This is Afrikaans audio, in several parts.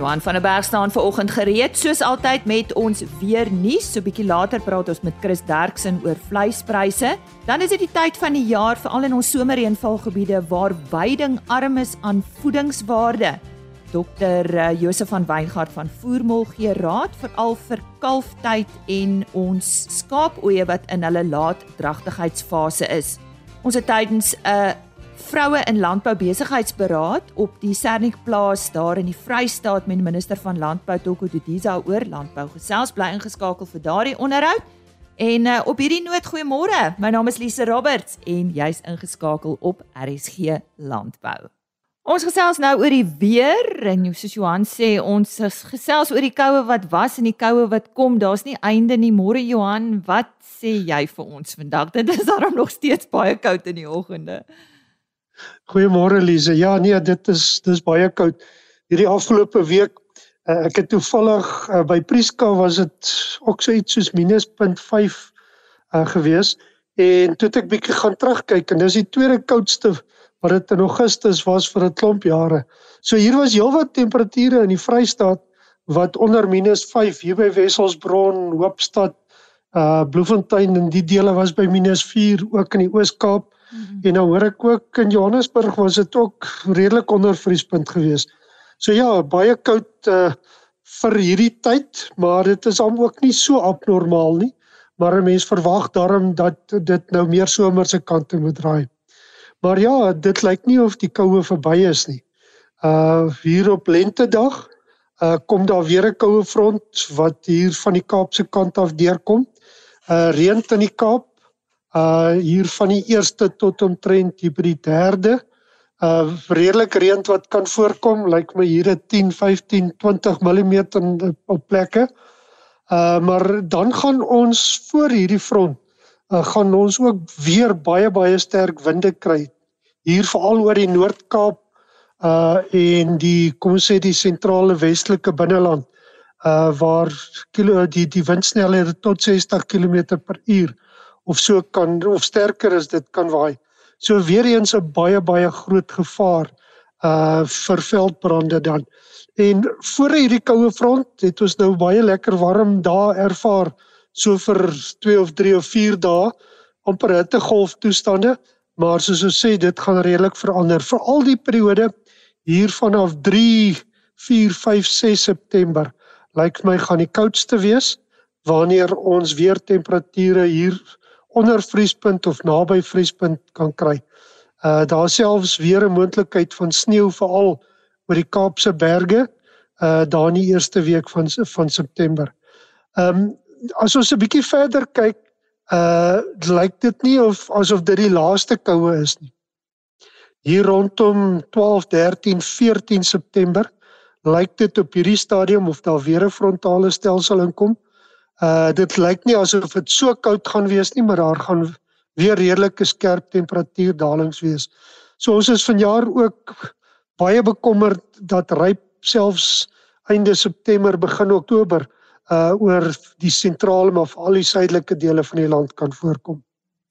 Johan van der Berg staan ver oggend gereed soos altyd met ons weer nuus. So bietjie later praat ons met Chris Derksen oor vleispryse. Dan is dit die tyd van die jaar veral in ons somerreënvalgebiede waar veiding arm is aan voedingswaarde. Dr eh, Josef van Weingart van Voermol gee raad veral vir kalftyd en ons skaapoeie wat in hulle laat dragtigheidsfase is. Ons het tydens 'n uh, vroue in landbou besigheidsberaad op die Sernik plaas daar in die Vrystaat met minister van landbou Toko Didiza oor landbou gesels bly ingeskakel vir daardie onderhoud. En uh, op hierdie noot goeiemôre. My naam is Lise Roberts en jy's ingeskakel op RSG Landbou. Ons gesels nou oor die weer en soos Johan sê, ons gesels oor die koue wat was en die koue wat kom. Daar's nie einde nie. Môre Johan, wat sê jy vir ons vandag? Dit is daarom nog steeds baie koud in die oggende. Goeiemôre Lize. Ja, nee, dit is dis baie koud. Hierdie afgelope week uh, ek het toevallig uh, by Prieska was dit ook so iets soos -.5 uh, gewees en toe ek bietjie gaan terugkyk en dis die tweede koudste wat dit in Augustus was vir 'n klomp jare. So hier was heelwat temperature in die Vrystaat wat onder -5 hier by Wesselsbron, Hoopstad, uh Bloemfontein en die dele was by -4 ook in die Oos-Kaap. -hmm. En nou hoor ek ook in Johannesburg was dit ook redelik onder vriespunt geweest. So ja, baie koud uh vir hierdie tyd, maar dit is hom ook nie so abnormaal nie. Maar 'n mens verwag daarom dat dit nou meer somerse kante moet draai. Maar ja, dit lyk nie of die koue verby is nie. Uh hier op lentedag uh kom daar weer 'n koue front wat hier van die Kaapse kant af deurkom. Uh reën in die Kaap uh hier van die eerste tot omtrent hier by die derde. Uh redelik reën wat kan voorkom. Lyk my hier 'n 10 15 20 mm op plekke. Uh maar dan gaan ons voor hierdie front uh gaan ons ook weer baie baie sterk winde kry. Hier veral oor die Noord-Kaap uh en die kom ons sê die sentrale westelike binneland uh waar kilo die die windsnelhede tot 60 km/h of so kan of sterker as dit kan waai. So weer eens 'n baie baie groot gevaar uh vir veldbrande dan. En voor hierdie koue front het ons nou baie lekker warm dae ervaar so vir 2 of 3 of 4 dae amper hittegolf toestande, maar soos ons sê dit gaan redelik verander vir al die periode hier vanaf 3 4 5 6 September lyk my gaan die koudste wees wanneer ons weer temperature hier onder vriespunt of naby vriespunt kan kry. Uh daar selfs weer 'n moontlikheid van sneeu veral oor die Kaapse berge uh daar in die eerste week van van September. Ehm um, as ons 'n bietjie verder kyk, uh lyk dit nie of asof dit die laaste koue is nie. Hier rondom 12, 13, 14 September lyk dit op hierdie stadium of daar weer 'n frontale stelsel inkom. Uh dit lyk nie asof dit so koud gaan wees nie, maar daar gaan weer redelike skerp temperatuurdalings wees. So ons is vanjaar ook baie bekommerd dat ryp selfs einde September begin Oktober uh oor die sentrale maar veral die suidelike dele van die land kan voorkom.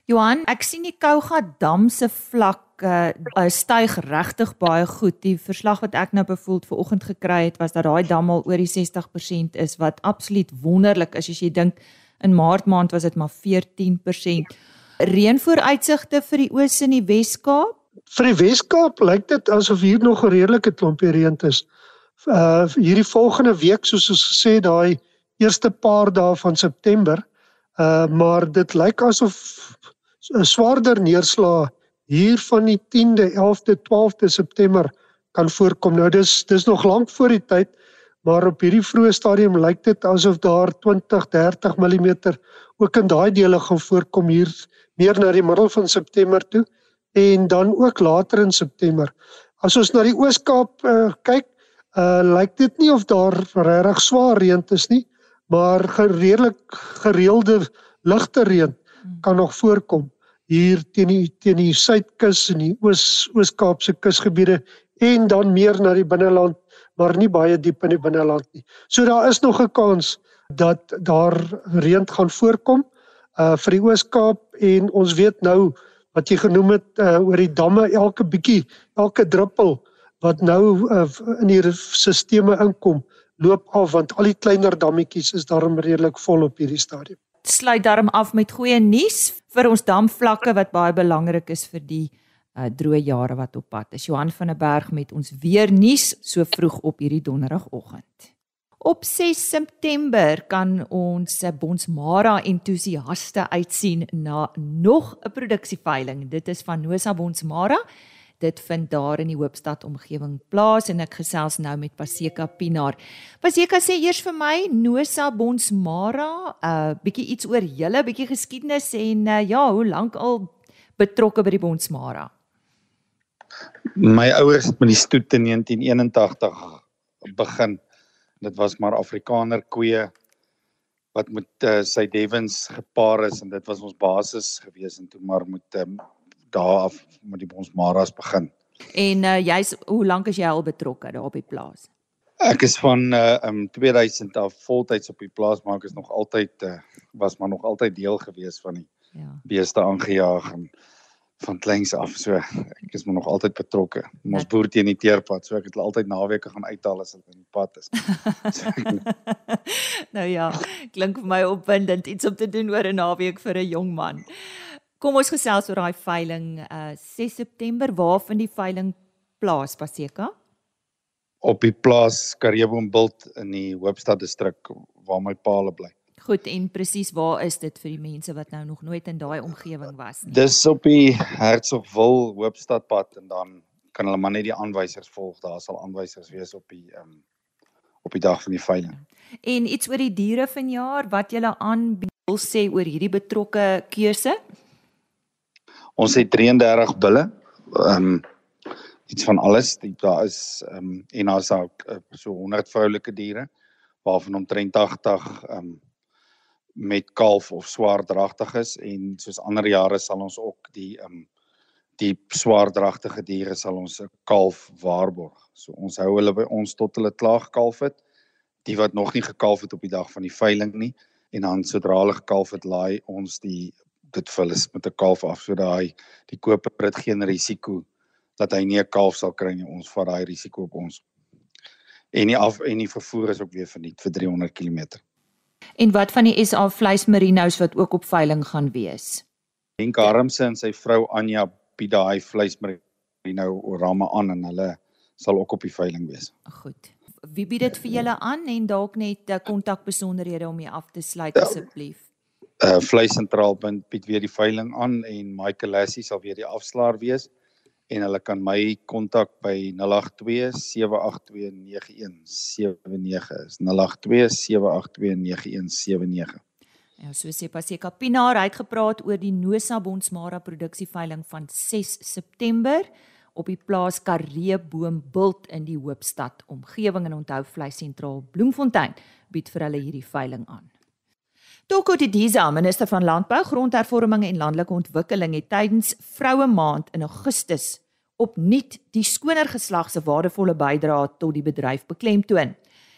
Johan, ek sien die Kouga dam se vlak uh, styg regtig baie goed. Die verslag wat ek nou bevoeld ver oggend gekry het was dat daai dam al oor die 60% is wat absoluut wonderlik is as jy dink in Maart maand was dit maar 14%. Reënvooruitsigte vir die oos en die Wes-Kaap? Vir die Wes-Kaap lyk dit asof hier nog 'n redelike klompie reën is. Uh hierdie volgende week soos ons gesê daai eerste paar dae van September, uh maar dit lyk asof 'n swaarder neerslag hier van die 10de, 11de, 12de September kan voorkom. Nou dis dis nog lank voor die tyd, maar op hierdie vroeë stadium lyk dit asof daar 20, 30 mm ook in daai dele gaan voorkom hier meer na die middel van September toe en dan ook later in September. As ons na die Oos-Kaap uh, kyk, uh lyk dit nie of daar regtig swaar reën is nie, maar redelik gereelde ligte reën kan nog voorkom hier teen die teen die suidkus en die oos Oos-Kaapse kusgebiede en dan meer na die binneland maar nie baie diep in die binneland nie. So daar is nog 'n kans dat daar reën gaan voorkom uh vir die Oos-Kaap en ons weet nou wat jy genoem het uh oor die damme elke bietjie elke druppel wat nou uh, in die sisteme inkom loop af want al die kleiner dammetjies is daarom redelik vol op hierdie stadium. Sluit daarom af met goeie nuus vir ons damvlakke wat baie belangrik is vir die uh, droë jare wat op pad is. Johan van der Berg met ons weer nuus so vroeg op hierdie donderdagoggend. Op 6 September kan ons Bonsmara entoesiaste uitsien na nog 'n produksieveiling. Dit is van Nosa Bonsmara. Dit vind daar in die Hoopstad omgewing plaas en ek gesels nou met Paseka Pinaar. Paseka sê eers vir my Nosa Bonsmara, 'n uh, bietjie iets oor julle, bietjie geskiedenis en uh, ja, hoe lank al betrokke by die Bonsmara? My ouers het met die stoet in 1981 begin dit was maar Afrikaner koeie wat met uh, sy Devons gepaar is en dit was ons basis gewees en toe maar met um, daar af met die ons Maras begin. En uh, jy's hoe lank is jy al betrokke daar op die plaas? Ek is van uh um 2000 af voltyds op die plaas maar ek is nog altyd uh was maar nog altyd deel gewees van die ja. beeste aangejaag en van kleins af so ek is maar nog altyd betrokke. Ons boer teen die teerpad, so ek het altyd naweke gaan uithaal as hulle in die pad is. nou ja, klink vir my opwindend iets om te doen oor 'n naweek vir 'n jong man. Kom ons gesels oor daai veiling uh 6 September waar vind die veiling plaas Paseka? Op die plaas Kareboombilt in die Hoopstad distrik waar my paal bly. Goed en presies waar is dit vir die mense wat nou nog nooit in daai omgewing was nie? Dis op die Hertsgwil Hoopstadpad en dan kan hulle maar net die aanwysers volg. Daar sal aanwysers wees op die ehm um, op die dag van die veiling. En iets oor die diere vanjaar wat julle aan wil sê oor hierdie betrokke keuse? Ons het 33 bulle. Ehm um, iets van alles. Daar is ehm um, en daar's ook uh, so 100 vroulike diere waarvan omtrent 80 ehm um, met kalf of swaardragtig is en soos ander jare sal ons ook die um die swaardragtige diere sal ons 'n kalf waarborg. So ons hou hulle by ons tot hulle klaar gekalf het. Die wat nog nie gekalf het op die dag van die veiling nie en dan sodra hulle gekalf het, laai ons die dit vir hulle met 'n kalf af sodat hy die koper het geen risiko dat hy nie 'n kalf sal kry nie. Ons vat daai risiko op ons. En die af en die vervoer is ook weer verniet vir 300 km. En wat van die SA vleismerinos wat ook op veiling gaan wees? En Karmse en sy vrou Anja bied daai vleismerino orame aan en hulle sal ook op die veiling wees. Goed. Wie bied dit vir julle aan en dalk net 'n uh, kontakbesonderhede om jy af te sluit ja. asseblief? Uh vleissentraal bied weer die veiling aan en Michael Lassie sal weer die afslaer wees en hulle kan my kontak by 082 782 9179 is 082 782 9179 Ja, so sê Paseka Pinaar het gepraat oor die Nosa Bonsmara produksieveiling van 6 September op die plaas Kareeboom Bult in die Hoopstad omgewing en onthou vleis sentraal Bloemfontein bied vir hulle hierdie veiling aan. Toko Didiza, minister van Landbou, Grondhervorming en Landelike Ontwikkeling, het tydens Vroue Maand in Augustus opnuut die skoner geslag se waardevolle bydrae tot die bedryf beklemtoon.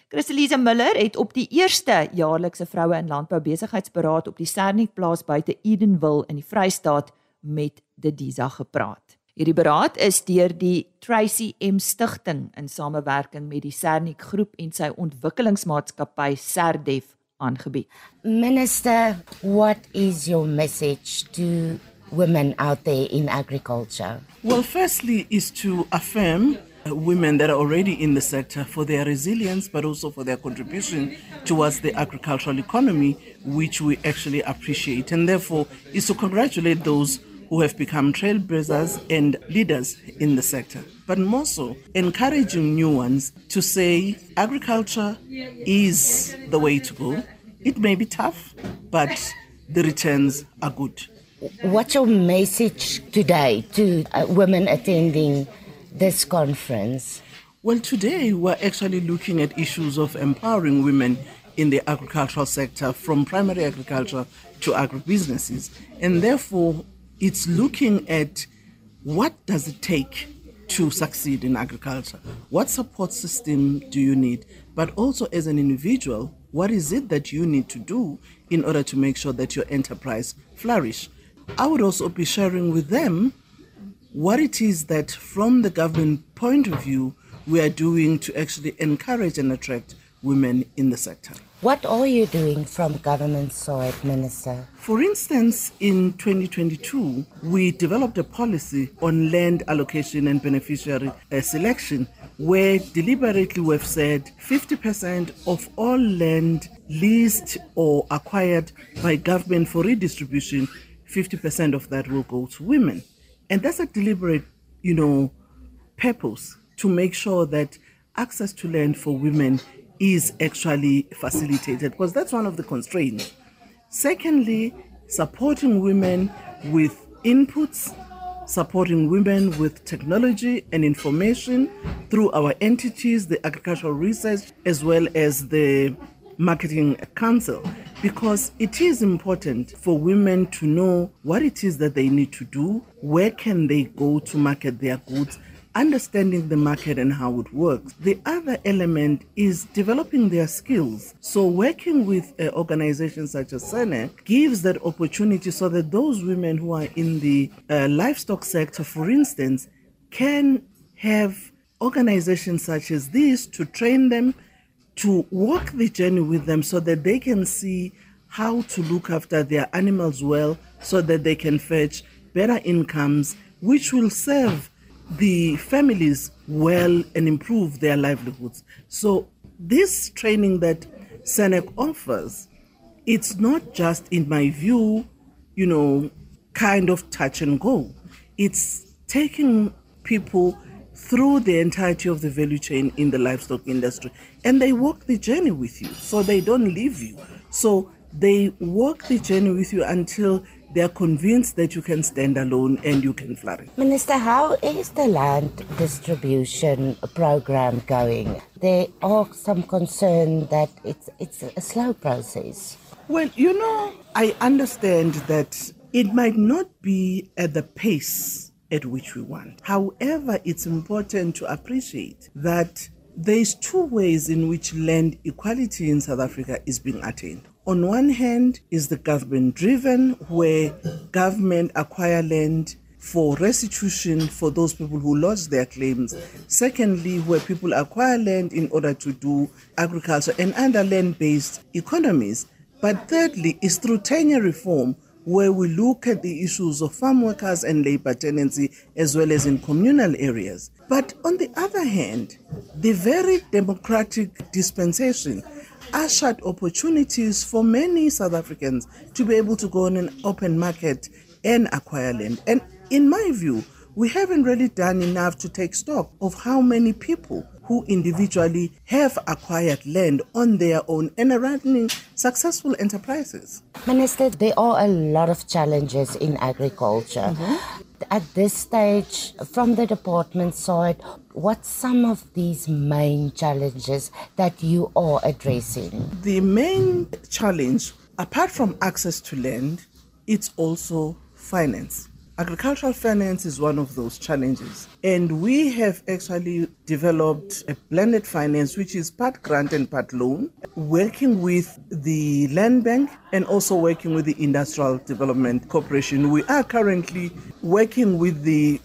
Christelise Miller het op die eerste jaarlikse Vroue in Landbou besigheidsberaad op die Sernik plaas buite Edenville in die Vrystaat met Didiza gepraat. Hierdie beraad is deur die Tracy M Stichting in samewerking met die Sernik groep en sy ontwikkelingsmaatskappy Serdef aangebied. Minister, what is your message to women out there in agriculture? Well, firstly is to affirm uh, women that are already in the sector for their resilience but also for their contribution towards the agricultural economy which we actually appreciate and therefore is to congratulate those who have become trailblazers and leaders in the sector. But more so, encouraging new ones to say agriculture is the way to go. It may be tough, but the returns are good. What's your message today to uh, women attending this conference? Well, today we're actually looking at issues of empowering women in the agricultural sector from primary agriculture to agribusinesses. And therefore, it's looking at what does it take to succeed in agriculture? What support system do you need? But also as an individual, what is it that you need to do in order to make sure that your enterprise flourish? I would also be sharing with them what it is that, from the government point of view, we are doing to actually encourage and attract women in the sector. What are you doing from government side, Minister? For instance, in 2022, we developed a policy on land allocation and beneficiary uh, selection where deliberately we've said 50% of all land leased or acquired by government for redistribution, 50% of that will go to women. And that's a deliberate, you know, purpose to make sure that access to land for women is actually facilitated because that's one of the constraints. Secondly, supporting women with inputs, supporting women with technology and information through our entities, the agricultural research, as well as the marketing council because it is important for women to know what it is that they need to do where can they go to market their goods understanding the market and how it works. The other element is developing their skills. So, working with uh, organizations such as SENEC gives that opportunity so that those women who are in the uh, livestock sector, for instance, can have organizations such as this to train them, to walk the journey with them so that they can see how to look after their animals well so that they can fetch better incomes, which will serve the families well and improve their livelihoods. So this training that SENEC offers, it's not just, in my view, you know, kind of touch and go. It's taking people through the entirety of the value chain in the livestock industry and they walk the journey with you so they don't leave you so they walk the journey with you until they are convinced that you can stand alone and you can flourish. Minister, how is the land distribution program going? There are some concern that it's it's a slow process. Well, you know, I understand that it might not be at the pace at which we want. However, it's important to appreciate that there's two ways in which land equality in South Africa is being attained. On one hand is the government driven, where government acquire land for restitution for those people who lost their claims. Secondly, where people acquire land in order to do agriculture and other land based economies. But thirdly, is through tenure reform, where we look at the issues of farm workers and labor tenancy as well as in communal areas. But on the other hand, the very democratic dispensation ushered opportunities for many South Africans to be able to go on an open market and acquire land. And in my view, we haven't really done enough to take stock of how many people who individually have acquired land on their own and are running successful enterprises. Minister, there are a lot of challenges in agriculture. Mm-hmm. At this stage, from the department side, what some of these main challenges that you are addressing? The main challenge, apart from access to land, it's also finance. Agricultural finance is one of those challenges. And we have actually developed a blended finance, which is part grant and part loan, working with the Land Bank and also working with the Industrial Development Corporation. We are currently working with the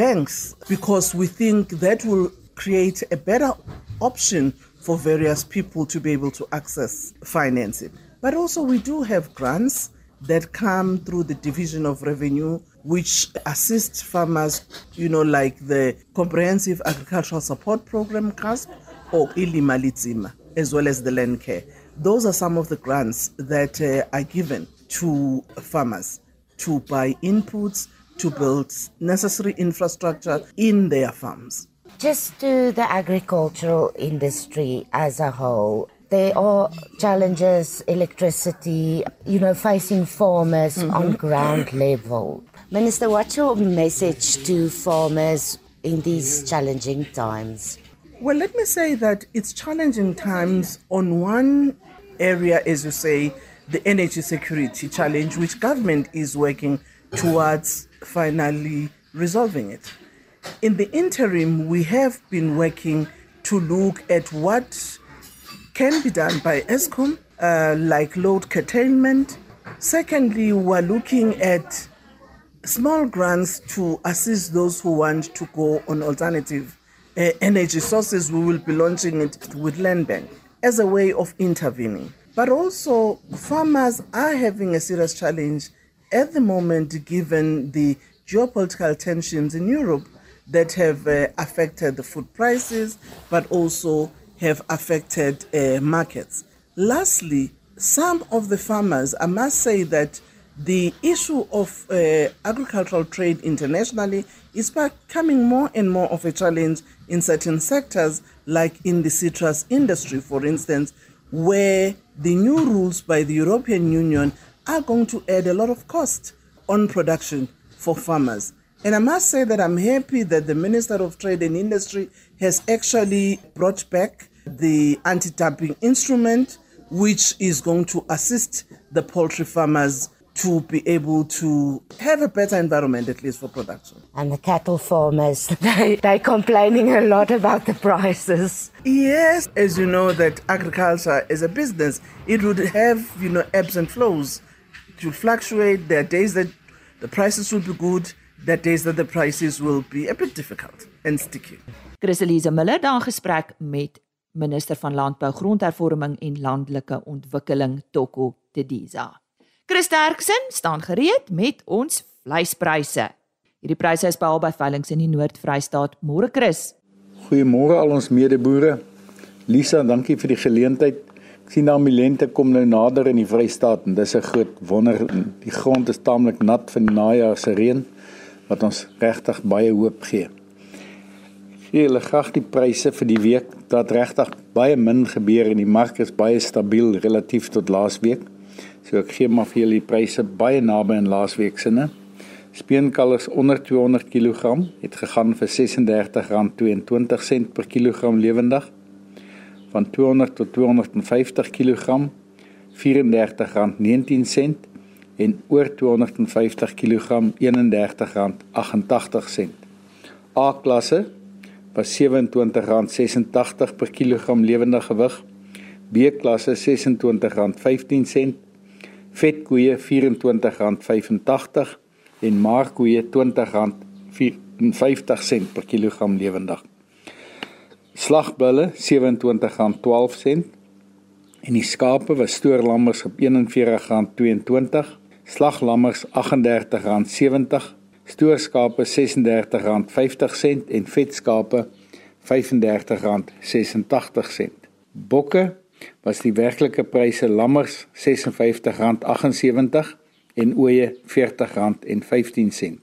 banks because we think that will create a better option for various people to be able to access financing. But also, we do have grants that come through the division of revenue which assists farmers you know like the comprehensive agricultural support program CASP or Ilimalizima as well as the land care those are some of the grants that uh, are given to farmers to buy inputs to build necessary infrastructure in their farms just to the agricultural industry as a whole there are challenges, electricity, you know, facing farmers mm-hmm. on ground level. Minister, what's your message to farmers in these challenging times? Well, let me say that it's challenging times on one area, as you say, the energy security challenge, which government is working towards finally resolving it. In the interim, we have been working to look at what can be done by Eskom, uh, like load curtailment. Secondly, we're looking at small grants to assist those who want to go on alternative uh, energy sources. We will be launching it with Land Bank as a way of intervening. But also, farmers are having a serious challenge at the moment given the geopolitical tensions in Europe that have uh, affected the food prices, but also have affected uh, markets. Lastly, some of the farmers, I must say that the issue of uh, agricultural trade internationally is becoming more and more of a challenge in certain sectors, like in the citrus industry, for instance, where the new rules by the European Union are going to add a lot of cost on production for farmers. And I must say that I'm happy that the Minister of Trade and Industry has actually brought back the anti dumping instrument, which is going to assist the poultry farmers to be able to have a better environment, at least for production. And the cattle farmers, they, they're complaining a lot about the prices. Yes, as you know, that agriculture is a business. It would have, you know, ebbs and flows. Will fluctuate. There are days that the prices will be good. There are days that the prices will be a bit difficult and sticky. Chris Elise Miller daar gesprek met minister van landbou, grondhervorming en landelike ontwikkeling Toko Tediza. Chris Derksen staan gereed met ons vleispryse. Hierdie pryse is behaal by veilinge in die Noord-Vrystaat. Môre Chris. Goeiemôre al ons medeboere. Lisa, dankie vir die geleentheid. Sien nou Milente kom nou nader in die Vrystaat en dis 'n groot wonder. Die grond is taamlik nat van die najaar se reën wat ons regtig baie hoop gee. Gee hulle graag die pryse vir die week dat regtig baie min gebeur en die mark is baie stabiel relatief tot laasweek. So ek gee maar vir julle die pryse baie naby aan laasweek se, né? Speenkalvers onder 200 kg het gegaan vir R36.22 per kilogram lewendig. Van 200 tot 250 kg R34.19 en oor 250 kg R31.88. A-klasse was R27.86 per kilogram lewendige gewig. B-klasse R26.15 vetkoeie R24.85 en maarkoeie R20.54 per kilogram lewendig. Slagbulle R27.12 en die skape was stoorlammers op R41.22, slaglammers R38.70, stoorskape R36.50 en vetskape R35.86. Bokke was die werklike pryse lammers R56.78 en ooe R40.15.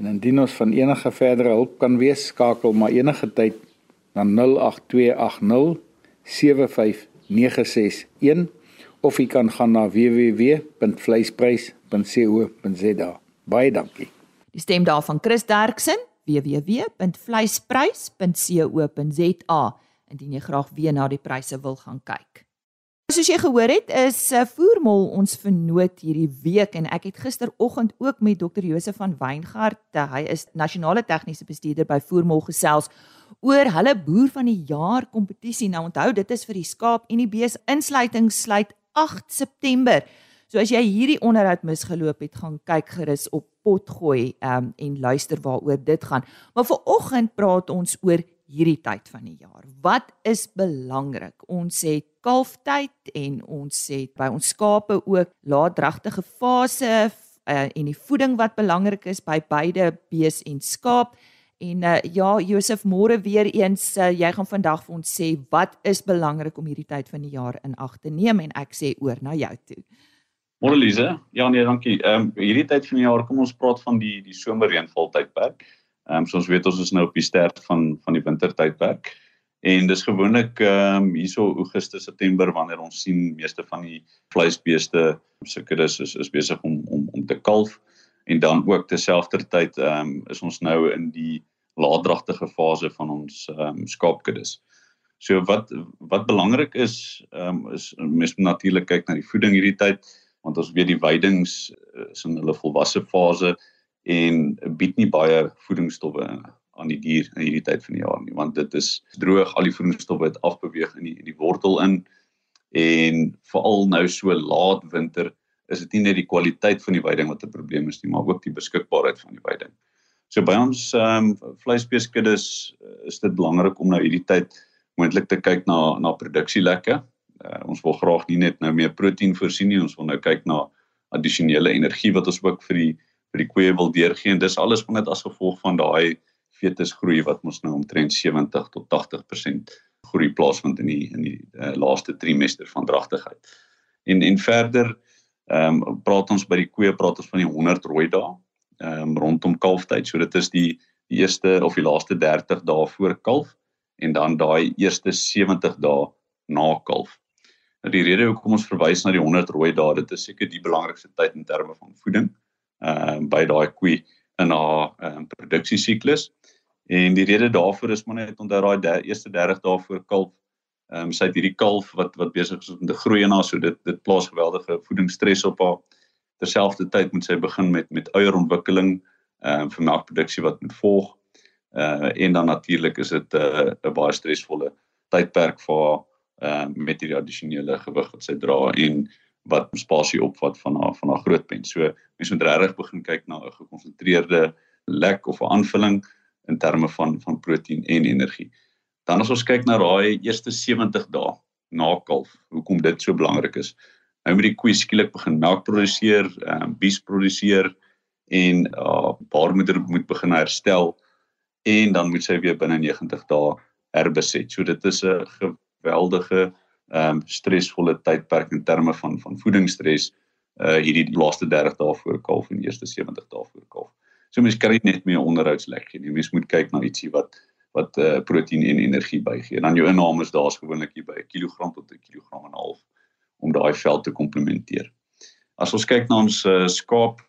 En indien ons van enige verdere hulp kan wees, skakel maar enige tyd na 08280 75961 of jy kan gaan na www.vleisprys.co.za. Baie dankie. Die stem daarvan Chris Derksen www.vleisprys.co.za indien jy graag weer na die pryse wil gaan kyk. Soos jy gehoor het, is eh, Voermol ons vernoot hierdie week en ek het gisteroggend ook met Dr. Josef van Weingart, eh, hy is nasionale tegniese bestuurder by Voermol gesels oor hulle boer van die jaar kompetisie. Nou onthou, dit is vir die skaap en die bees insluiting sluit 8 September. So as jy hierdie onderhoud misgeloop het, gaan kyk gerus op Potgooi um, en luister waaroor dit gaan. Maar vir oggend praat ons oor hierdie tyd van die jaar. Wat is belangrik? Ons het kalftyd en ons het by ons skape ook laatdragtige fase uh, en die voeding wat belangrik is by beide bees en skaap. En uh, ja, Josef, môre weer eens, uh, jy gaan vandag vir ons sê wat is belangrik om hierdie tyd van die jaar in ag te neem en ek sê oor na jou toe. Môre Lize. Ja nee, dankie. Ehm um, hierdie tyd van die jaar kom ons praat van die die somerreënval tydperk. Ehm um, soos weet ons is nou op die stert van van die wintertydperk. En dis gewoonlik ehm um, hierso Augustus September wanneer ons sien meeste van die vleisbeeste sulke is is, is besig om om om te kalf en dan ook terselfdertyd ehm um, is ons nou in die laatdragtige fase van ons ehm um, skaapkuddes. So wat wat belangrik is ehm um, is mens moet natuurlik kyk na die voeding hierdie tyd want ons weet die weidings is in hulle volwasse fase en bied nie baie voedingsstowwe aan die dier in hierdie tyd van die jaar nie want dit is droog al die voedingsstowwe het afbeweeg in die in die wortel in en veral nou so laat winter is dit nie net die kwaliteit van die veiding wat 'n probleem is nie, maar ook die beskikbaarheid van die veiding. So by ons ehm um, vleisbeeskuddes is dit belangrik om nou hierdie tyd moontlik te kyk na na produksielekke. Uh, ons wil graag nie net nou meer proteïen voorsien nie, ons wil nou kyk na addisionele energie wat ons ook vir die vir die koeie wil deurgee en dis alles net as gevolg van daai fetusgroei wat ons nou omtrent 70 tot 80% groei plaasvind in die in die uh, laaste trimester van dragtigheid. En en verder ehm um, praat ons by die koeie praat ons van die 100 rooi dae ehm um, rondom kalftyd. So dit is die die eerste of die laaste 30 dae voor kalf en dan daai eerste 70 dae na kalf. Nou die rede hoekom ons verwys na die 100 rooi dae, dit is seker die belangrikste tyd in terme van voeding ehm uh, by daai koei in haar ehm uh, produksiesiklus. En die rede daarvoor is maar net onder daai eerste 30 dae voor kalf ehm um, sy het hierdie kalf wat wat besig is om te groei en haar so dit dit plaas geweldige voedingsstres op haar. Terselfdertyd moet sy begin met met eierontwikkeling ehm um, vir melkproduksie wat moet volg. Uh en dan natuurlik is dit 'n uh, 'n baie stresvolle tydperk vir haar ehm uh, met hierdie addisionele gewig wat sy dra en wat spasie opvat van haar van haar grootpen. So mense moet regtig begin kyk na 'n gekonsentreerde lek of 'n aanvulling in terme van van proteïen en energie. Dan as ons kyk na daai eerste 70 dae na kalf, hoekom dit so belangrik is. Nou moet die koe skielik begin melk produseer, ehm um, bies produseer en uh baarmoeder moet begin herstel en dan moet sy weer binne 90 dae herbeset. So dit is 'n geweldige ehm um, stresvolle tydperk in terme van van voedingsstres uh hierdie laaste 30 dae voor kalf en eerste 70 dae voor kalf. So mens nie net meer onderhoudslek gee nie. Mens moet kyk na ietsie wat wat uh proteïen en energie bygee. En dan jou inname is daar's gewoonlik hier by 'n kilogram tot 'n kilogram en 'n half om daai veld te komplementeer. As ons kyk na ons uh, skaap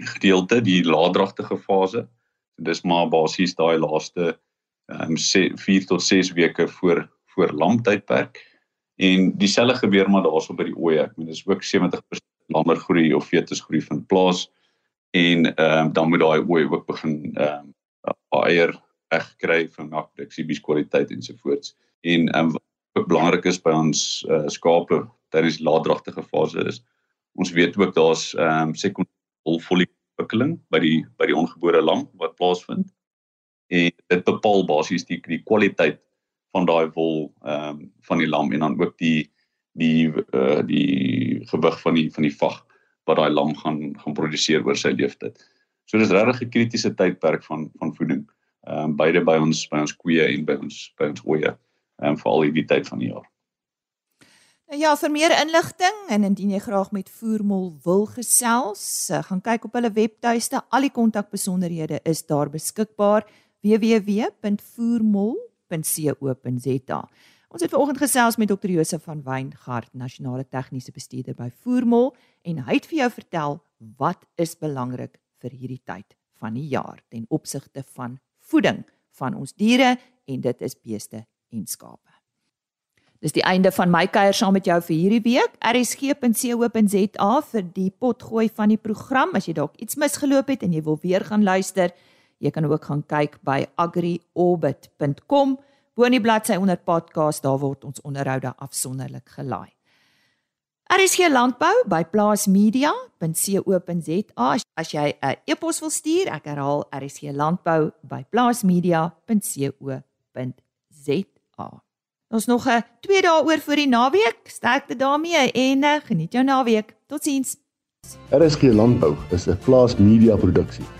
gedeelte, die laaddragtige fase, dis maar basies daai laaste ehm um, 4 tot 6 weke voor voor lamtydperk en dieselfde gebeur maar daarso by die oeye. Ek meen dis ook 70% langer groei of fetus groei van plaas en ehm um, dan moet daai oeye ook begin ehm um, eier reg kry vir melkproduksie, bieskwaliteit ensovoorts. En ehm um, wat belangrik is by ons uh, skape tydens die laatdragtige fase is ons weet ook daar's ehm um, sekondêre ontwikkeling by die by die ongebore lam wat plaasvind en dit bepaal basies die die kwaliteit van daai wol ehm um, van die lam en dan ook die die uh, die gewig van die van die vag wat daai lam gaan gaan produseer oor sy lewensyd. So dis regtig 'n kritiese tydperk van van voeding. Ehm um, beide by ons by ons koeie en by ons by ons oeye ehm um, vir al die tyd van die jaar. Nou ja, vir meer inligting en indien jy graag met Voermol wil gesels, uh, gaan kyk op hulle webtuiste. Al die kontakbesonderhede is daar beskikbaar www.voermol.com www.voermol.co.za. Ons het vanoggend gesels met Dr. Josef van Weingart, nasionale tegniese bestuurder by Voermol en hy het vir jou vertel wat is belangrik vir hierdie tyd van die jaar ten opsigte van voeding van ons diere en dit is beeste en skape. Dis die einde van my kuier saam met jou vir hierdie week. rsg.co.za vir die potgooi van die program. As jy dalk iets misgeloop het en jy wil weer gaan luister, Jy kan ook gaan kyk by agriorbit.com. Bo in die bladsy onder podcast, daar word ons onderhoude afsonderlik gelaai. Hier landbou by plaasmedia.co.za as jy 'n e-pos wil stuur. Ek herhaal, er hier landbou by plaasmedia.co.za. Ons nog 'n 2 dae oor vir die naweek. Sterkte daarmee en uh, geniet jou naweek. Totsiens. Hier landbou is 'n plaasmedia produksie